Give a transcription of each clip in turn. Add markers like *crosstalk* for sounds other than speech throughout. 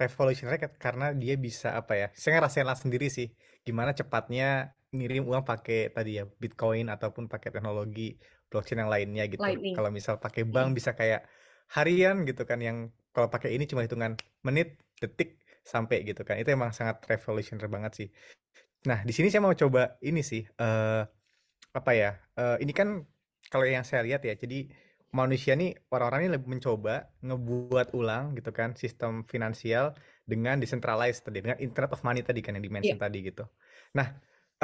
revolutionary ka- karena dia bisa apa ya? Saya ngerasain lah sendiri sih gimana cepatnya ngirim uang pakai tadi ya Bitcoin ataupun pakai teknologi blockchain yang lainnya gitu. Lightning. Kalau misal pakai Hmm. bank bisa kayak harian gitu kan yang kalau pakai ini cuma hitungan menit, detik sampai gitu kan. Itu emang sangat revolutionary banget sih. Nah, di sini saya mau coba ini sih eh apa ya? eh, ini kan kalau yang saya lihat ya, jadi manusia nih orang-orang ini lebih mencoba ngebuat ulang gitu kan sistem finansial dengan decentralized tadi dengan Internet of Money tadi kan yang dimention tadi gitu. Nah,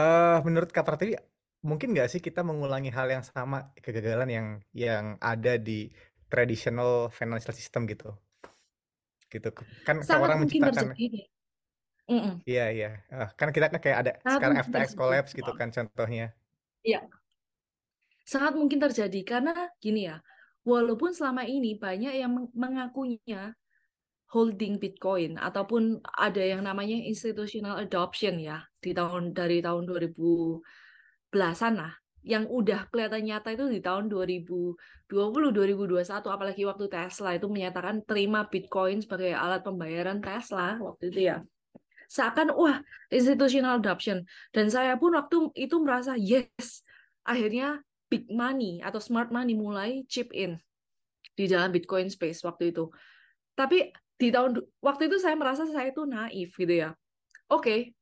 eh menurut Kak Pratiwi mungkin nggak sih kita mengulangi hal yang sama kegagalan yang yang ada di traditional financial system gitu? Gitu. Kan Sangat orang menciptakan. Iya, iya. Eh, kan kita kan kayak ada Sangat sekarang FTX terjadi. collapse gitu kan contohnya. Iya, sangat mungkin terjadi karena gini ya, walaupun selama ini banyak yang meng- mengakunya holding Bitcoin ataupun ada yang namanya institutional adoption ya di tahun dari tahun 2010-an lah yang udah kelihatan nyata itu di tahun 2020 2021 apalagi waktu Tesla itu menyatakan terima Bitcoin sebagai alat pembayaran Tesla waktu itu ya. Seakan wah institutional adoption. Dan saya pun waktu itu merasa yes. Akhirnya big money atau smart money mulai chip in di dalam Bitcoin space waktu itu. Tapi di tahun waktu itu saya merasa saya itu naif gitu ya. Oke.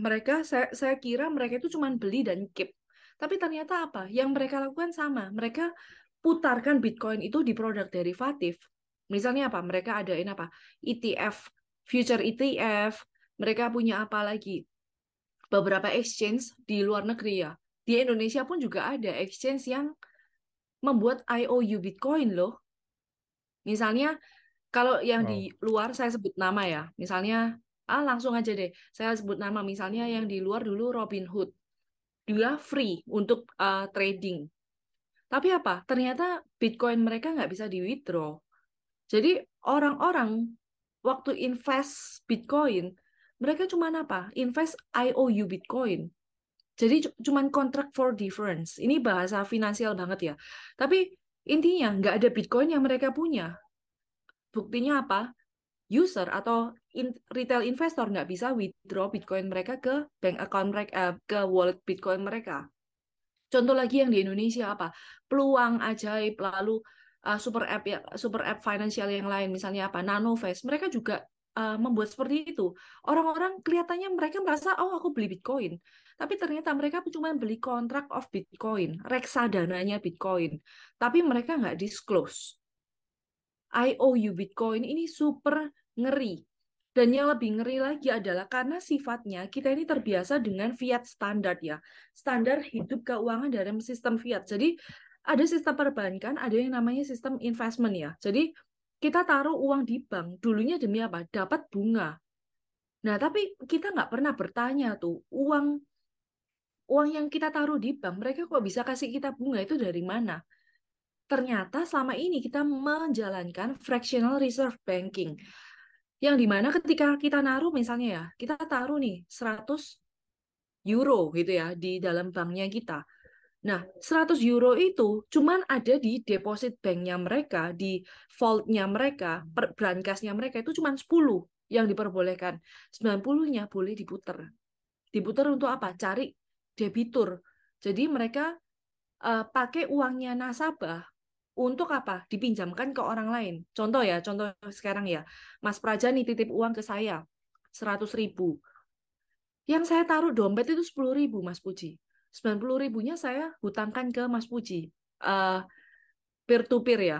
Mereka saya saya kira mereka itu cuma beli dan keep. Tapi ternyata apa? Yang mereka lakukan sama. Mereka putarkan Bitcoin itu di produk derivatif. Misalnya apa? Mereka adain apa? ETF future ETF mereka punya apa lagi? Beberapa exchange di luar negeri ya di Indonesia pun juga ada exchange yang membuat IOU Bitcoin loh misalnya kalau yang di Wow. luar saya sebut nama ya, misalnya ah langsung aja deh, saya sebut nama misalnya yang di luar dulu Robinhood, dia free untuk uh, trading. Tapi apa? Ternyata Bitcoin mereka nggak bisa di withdraw. Jadi orang-orang waktu invest Bitcoin, mereka cuma apa? Invest IOU Bitcoin. Jadi cu- cuman contract for difference. Ini bahasa finansial banget ya. Tapi intinya nggak ada Bitcoin yang mereka punya. Buktinya apa? User atau in- retail investor nggak bisa withdraw Bitcoin mereka ke bank account mereka, eh, ke wallet Bitcoin mereka. Contoh lagi yang di Indonesia apa? Peluang ajaib, lalu uh, super app ya, super app financial yang lain, misalnya apa? Nanovest, mereka juga uh, membuat seperti itu. Orang-orang kelihatannya mereka merasa, oh aku beli Bitcoin, tapi ternyata mereka cuma beli kontrak of Bitcoin, reksadananya Bitcoin, tapi mereka nggak disclose. IOU Bitcoin ini super ngeri. Dan yang lebih ngeri lagi adalah karena sifatnya kita ini terbiasa dengan fiat standar ya. Standar hidup keuangan dalam sistem fiat. Jadi ada sistem perbankan, ada yang namanya sistem investment ya. Jadi kita taruh uang di bank, dulunya demi apa? Dapat bunga. Nah, tapi kita nggak pernah bertanya tuh, uang uang yang kita taruh di bank, mereka kok bisa kasih kita bunga itu dari mana? Ternyata selama ini kita menjalankan fractional reserve banking. Yang di mana ketika kita naruh misalnya ya, kita taruh nih 100 euro gitu ya di dalam banknya kita. Nah, 100 euro itu cuman ada di deposit banknya mereka, di vaultnya mereka, per brankasnya mereka itu cuman 10 yang diperbolehkan. 90-nya boleh diputer. Diputer untuk apa? Cari debitur. Jadi mereka uh, pakai uangnya nasabah untuk apa? Dipinjamkan ke orang lain. Contoh ya, contoh sekarang ya. Mas Praja nih titip uang ke saya, 100 ribu. Yang saya taruh dompet itu 10 ribu, Mas Puji. 90 ribunya saya hutangkan ke Mas Puji. Uh, peer-to-peer ya.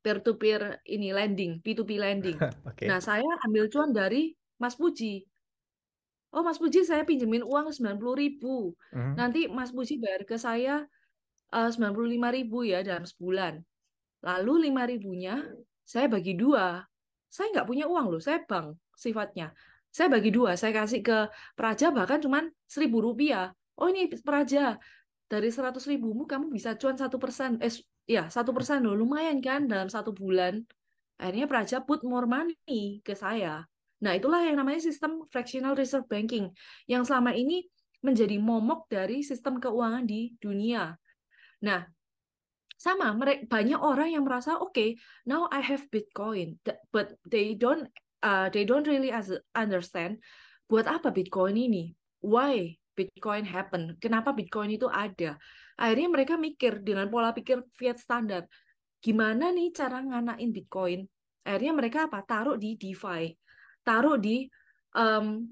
Peer-to-peer ini lending, P2P lending. *laughs* Oke. Nah, saya ambil cuan dari Mas Puji. Oh, Mas Puji saya pinjemin uang 90 ribu. Mhm. Nanti Mas Puji bayar ke saya uh, 95 ribu ya dalam sebulan. Lalu 5 ribunya saya bagi dua. Saya nggak punya uang loh, saya bank sifatnya. Saya bagi dua, saya kasih ke Praja bahkan cuman seribu rupiah. Oh ini Praja, dari seratus ribumu kamu bisa cuan satu persen. Eh, ya satu persen loh, lumayan kan dalam satu bulan. Akhirnya Praja put more money ke saya. Nah itulah yang namanya sistem fractional reserve banking yang selama ini menjadi momok dari sistem keuangan di dunia. Nah, sama mereka banyak orang yang merasa oke okay, now I have Bitcoin but they don't uh, they don't really understand buat apa Bitcoin ini why Bitcoin happen. Kenapa Bitcoin itu ada? Akhirnya mereka mikir dengan pola pikir fiat standar gimana nih cara nganain Bitcoin? Akhirnya mereka apa? Taruh di DeFi. Taruh di um,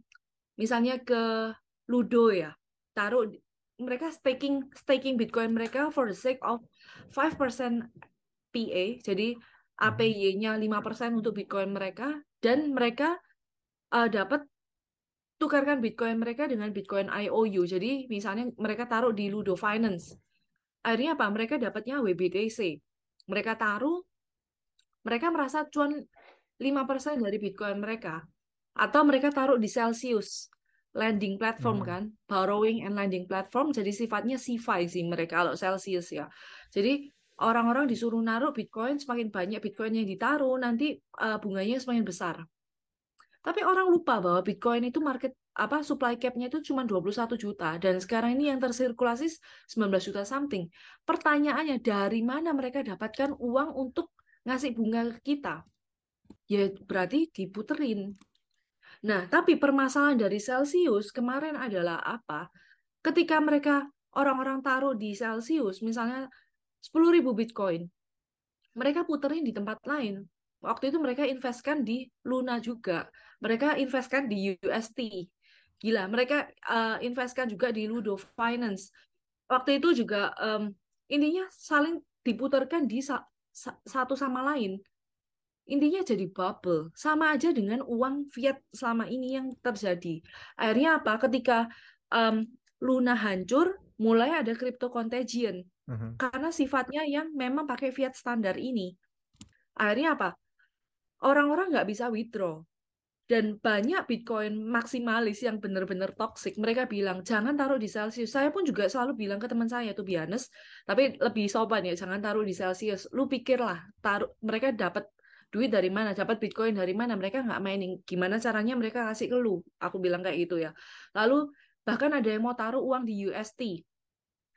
misalnya ke Ludo ya. Taruh mereka staking staking Bitcoin mereka for the sake of 5% PA, jadi APY-nya 5% untuk Bitcoin mereka dan mereka uh, dapat tukarkan Bitcoin mereka dengan Bitcoin IOU. Jadi misalnya mereka taruh di Ludo Finance. Akhirnya apa? Mereka dapatnya WBTC. Mereka taruh mereka merasa cuan 5% dari Bitcoin mereka atau mereka taruh di Celsius lending platform hmm. kan, borrowing and lending platform, jadi sifatnya CeFi sih mereka kalau Celsius ya. Jadi orang-orang disuruh naruh Bitcoin, semakin banyak Bitcoin yang ditaruh, nanti uh, bunganya semakin besar. Tapi orang lupa bahwa Bitcoin itu market apa supply cap-nya itu cuma 21 juta dan sekarang ini yang tersirkulasi 19 juta something. Pertanyaannya dari mana mereka dapatkan uang untuk ngasih bunga ke kita? Ya berarti diputerin Nah, tapi permasalahan dari Celsius kemarin adalah apa? Ketika mereka orang-orang taruh di Celsius, misalnya 10.000 Bitcoin, mereka puterin di tempat lain. Waktu itu mereka investkan di Luna juga. Mereka investkan di UST. Gila, mereka uh, investkan juga di Ludo Finance. Waktu itu juga um, intinya saling diputarkan di sa sa satu sama lain. Intinya jadi bubble. Sama aja dengan uang fiat selama ini yang terjadi. Akhirnya apa? Ketika um, Luna hancur mulai ada crypto contagion. Uh-huh. karena sifatnya yang memang pakai fiat standar ini. Akhirnya apa? Orang-orang nggak bisa withdraw dan banyak Bitcoin maksimalis yang benar-benar toxic. Mereka bilang jangan taruh di Celsius. Saya pun juga selalu bilang ke teman saya tuh biasa, tapi lebih sopan ya, jangan taruh di Celsius. Lu pikirlah, taruh mereka dapat duit dari mana, dapat Bitcoin dari mana, mereka nggak mining. Gimana caranya mereka kasih ke lu? Aku bilang kayak gitu ya. Lalu bahkan ada yang mau taruh uang di UST,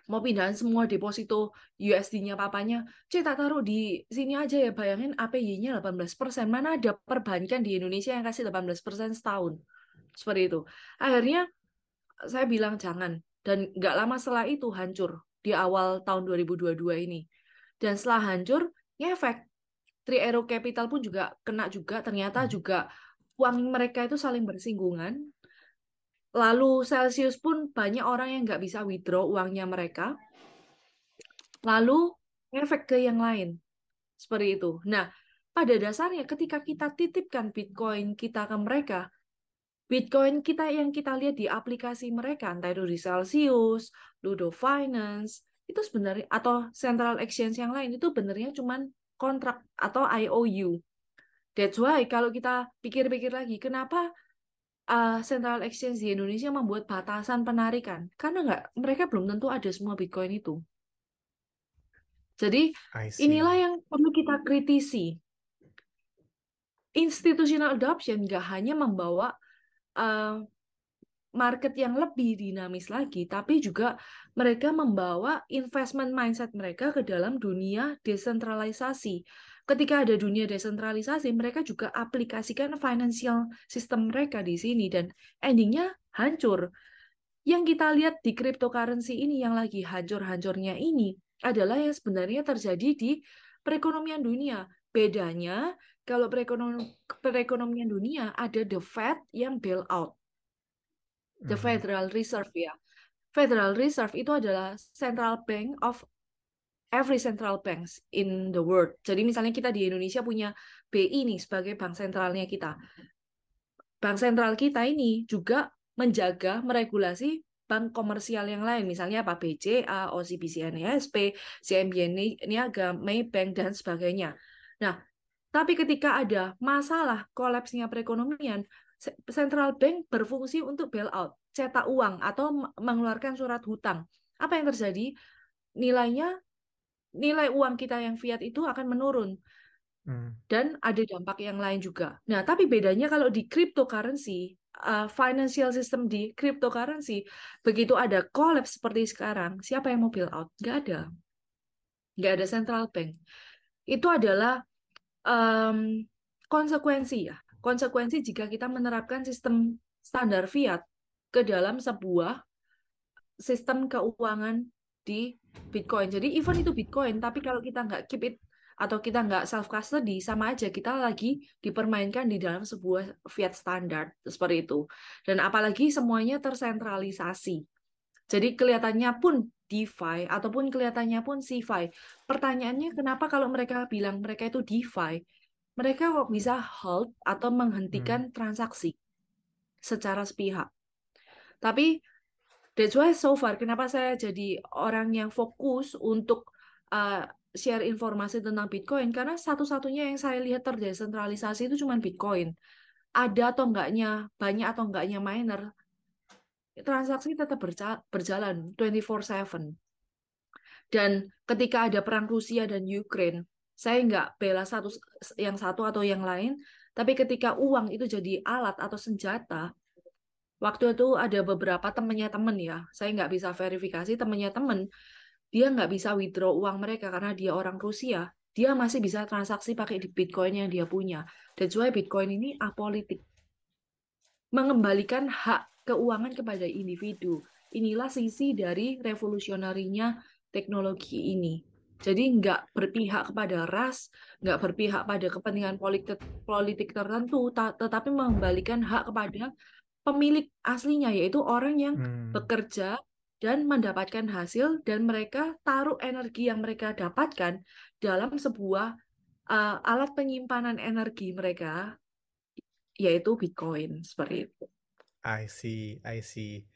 mau pindahan semua deposito USD-nya papanya, cek tak taruh di sini aja ya, bayangin APY-nya 18%, mana ada perbankan di Indonesia yang kasih 18% setahun. Seperti itu. Akhirnya saya bilang jangan. Dan nggak lama setelah itu hancur di awal tahun 2022 ini. Dan setelah hancur, ngefek Three Arrow Capital pun juga kena juga ternyata hmm. juga uang mereka itu saling bersinggungan lalu Celsius pun banyak orang yang nggak bisa withdraw uangnya mereka. Lalu efek ke yang lain. Seperti itu. Nah pada dasarnya ketika kita titipkan Bitcoin kita ke mereka Bitcoin kita yang kita lihat di aplikasi mereka, entah itu di Celsius, Ludo Finance, itu sebenarnya atau Central Exchange yang lain itu sebenarnya cuman kontrak atau IOU. That's why kalau kita pikir-pikir lagi, kenapa uh, Central Exchange di Indonesia membuat batasan penarikan? Karena nggak, mereka belum tentu ada semua Bitcoin itu. Jadi inilah yang perlu kita kritisi. Institutional adoption nggak hanya membawa uh, market yang lebih dinamis lagi, tapi juga mereka membawa investment mindset mereka ke dalam dunia desentralisasi. Ketika ada dunia desentralisasi, mereka juga aplikasikan financial system mereka di sini dan endingnya hancur. Yang kita lihat di cryptocurrency ini yang lagi hancur-hancurnya ini adalah yang sebenarnya terjadi di perekonomian dunia. Bedanya kalau perekonomian dunia ada the Fed yang bail out the hmm. Federal Reserve ya. Federal Reserve itu adalah central bank of every central banks in the world. Jadi misalnya kita di Indonesia punya BI nih sebagai bank sentralnya kita. Bank sentral kita ini juga menjaga meregulasi bank komersial yang lain, misalnya apa BCA, OCBC NISP, CMB Niaga, Maybank dan sebagainya. Nah, tapi ketika ada masalah kolapsnya perekonomian, central bank berfungsi untuk bailout, cetak uang atau mengeluarkan surat hutang. Apa yang terjadi? Nilainya nilai uang kita yang fiat itu akan menurun. Hmm. Dan ada dampak yang lain juga. Nah, tapi bedanya kalau di cryptocurrency, uh, financial system di cryptocurrency, begitu ada collapse seperti sekarang, siapa yang mau bail out? Nggak ada. nggak ada central bank. Itu adalah em, konsekuensi ya. Konsekuensi jika kita menerapkan sistem standar fiat ke dalam sebuah sistem keuangan di Bitcoin. Jadi even itu Bitcoin, tapi kalau kita nggak keep it atau kita nggak self custody sama aja kita lagi dipermainkan di dalam sebuah fiat standar seperti itu. Dan apalagi semuanya tersentralisasi. Jadi kelihatannya pun DeFi ataupun kelihatannya pun CeFi. Pertanyaannya kenapa kalau mereka bilang mereka itu DeFi, mereka kok bisa halt atau menghentikan transaksi secara sepihak. Tapi that's why so far kenapa saya jadi orang yang fokus untuk uh, share informasi tentang Bitcoin karena satu-satunya yang saya lihat terdesentralisasi itu cuma Bitcoin. Ada atau enggaknya, banyak atau enggaknya miner, transaksi tetap berja- berjalan 24/7. Dan ketika ada perang Rusia dan Ukraine, saya nggak bela satu yang satu atau yang lain, tapi ketika uang itu jadi alat atau senjata, waktu itu ada beberapa temennya temen ya, saya nggak bisa verifikasi temennya temen, dia nggak bisa withdraw uang mereka karena dia orang Rusia, dia masih bisa transaksi pakai di Bitcoin yang dia punya. That's why Bitcoin ini apolitik. Mengembalikan hak keuangan kepada individu. Inilah sisi dari revolusionarinya teknologi ini. Jadi nggak berpihak kepada ras, nggak berpihak pada kepentingan politik, politik tertentu, ta- tetapi mengembalikan hak kepada pemilik aslinya, yaitu orang yang Hmm. bekerja dan mendapatkan hasil, dan mereka taruh energi yang mereka dapatkan dalam sebuah uh, alat penyimpanan energi mereka, yaitu Bitcoin, seperti itu. I see, I see.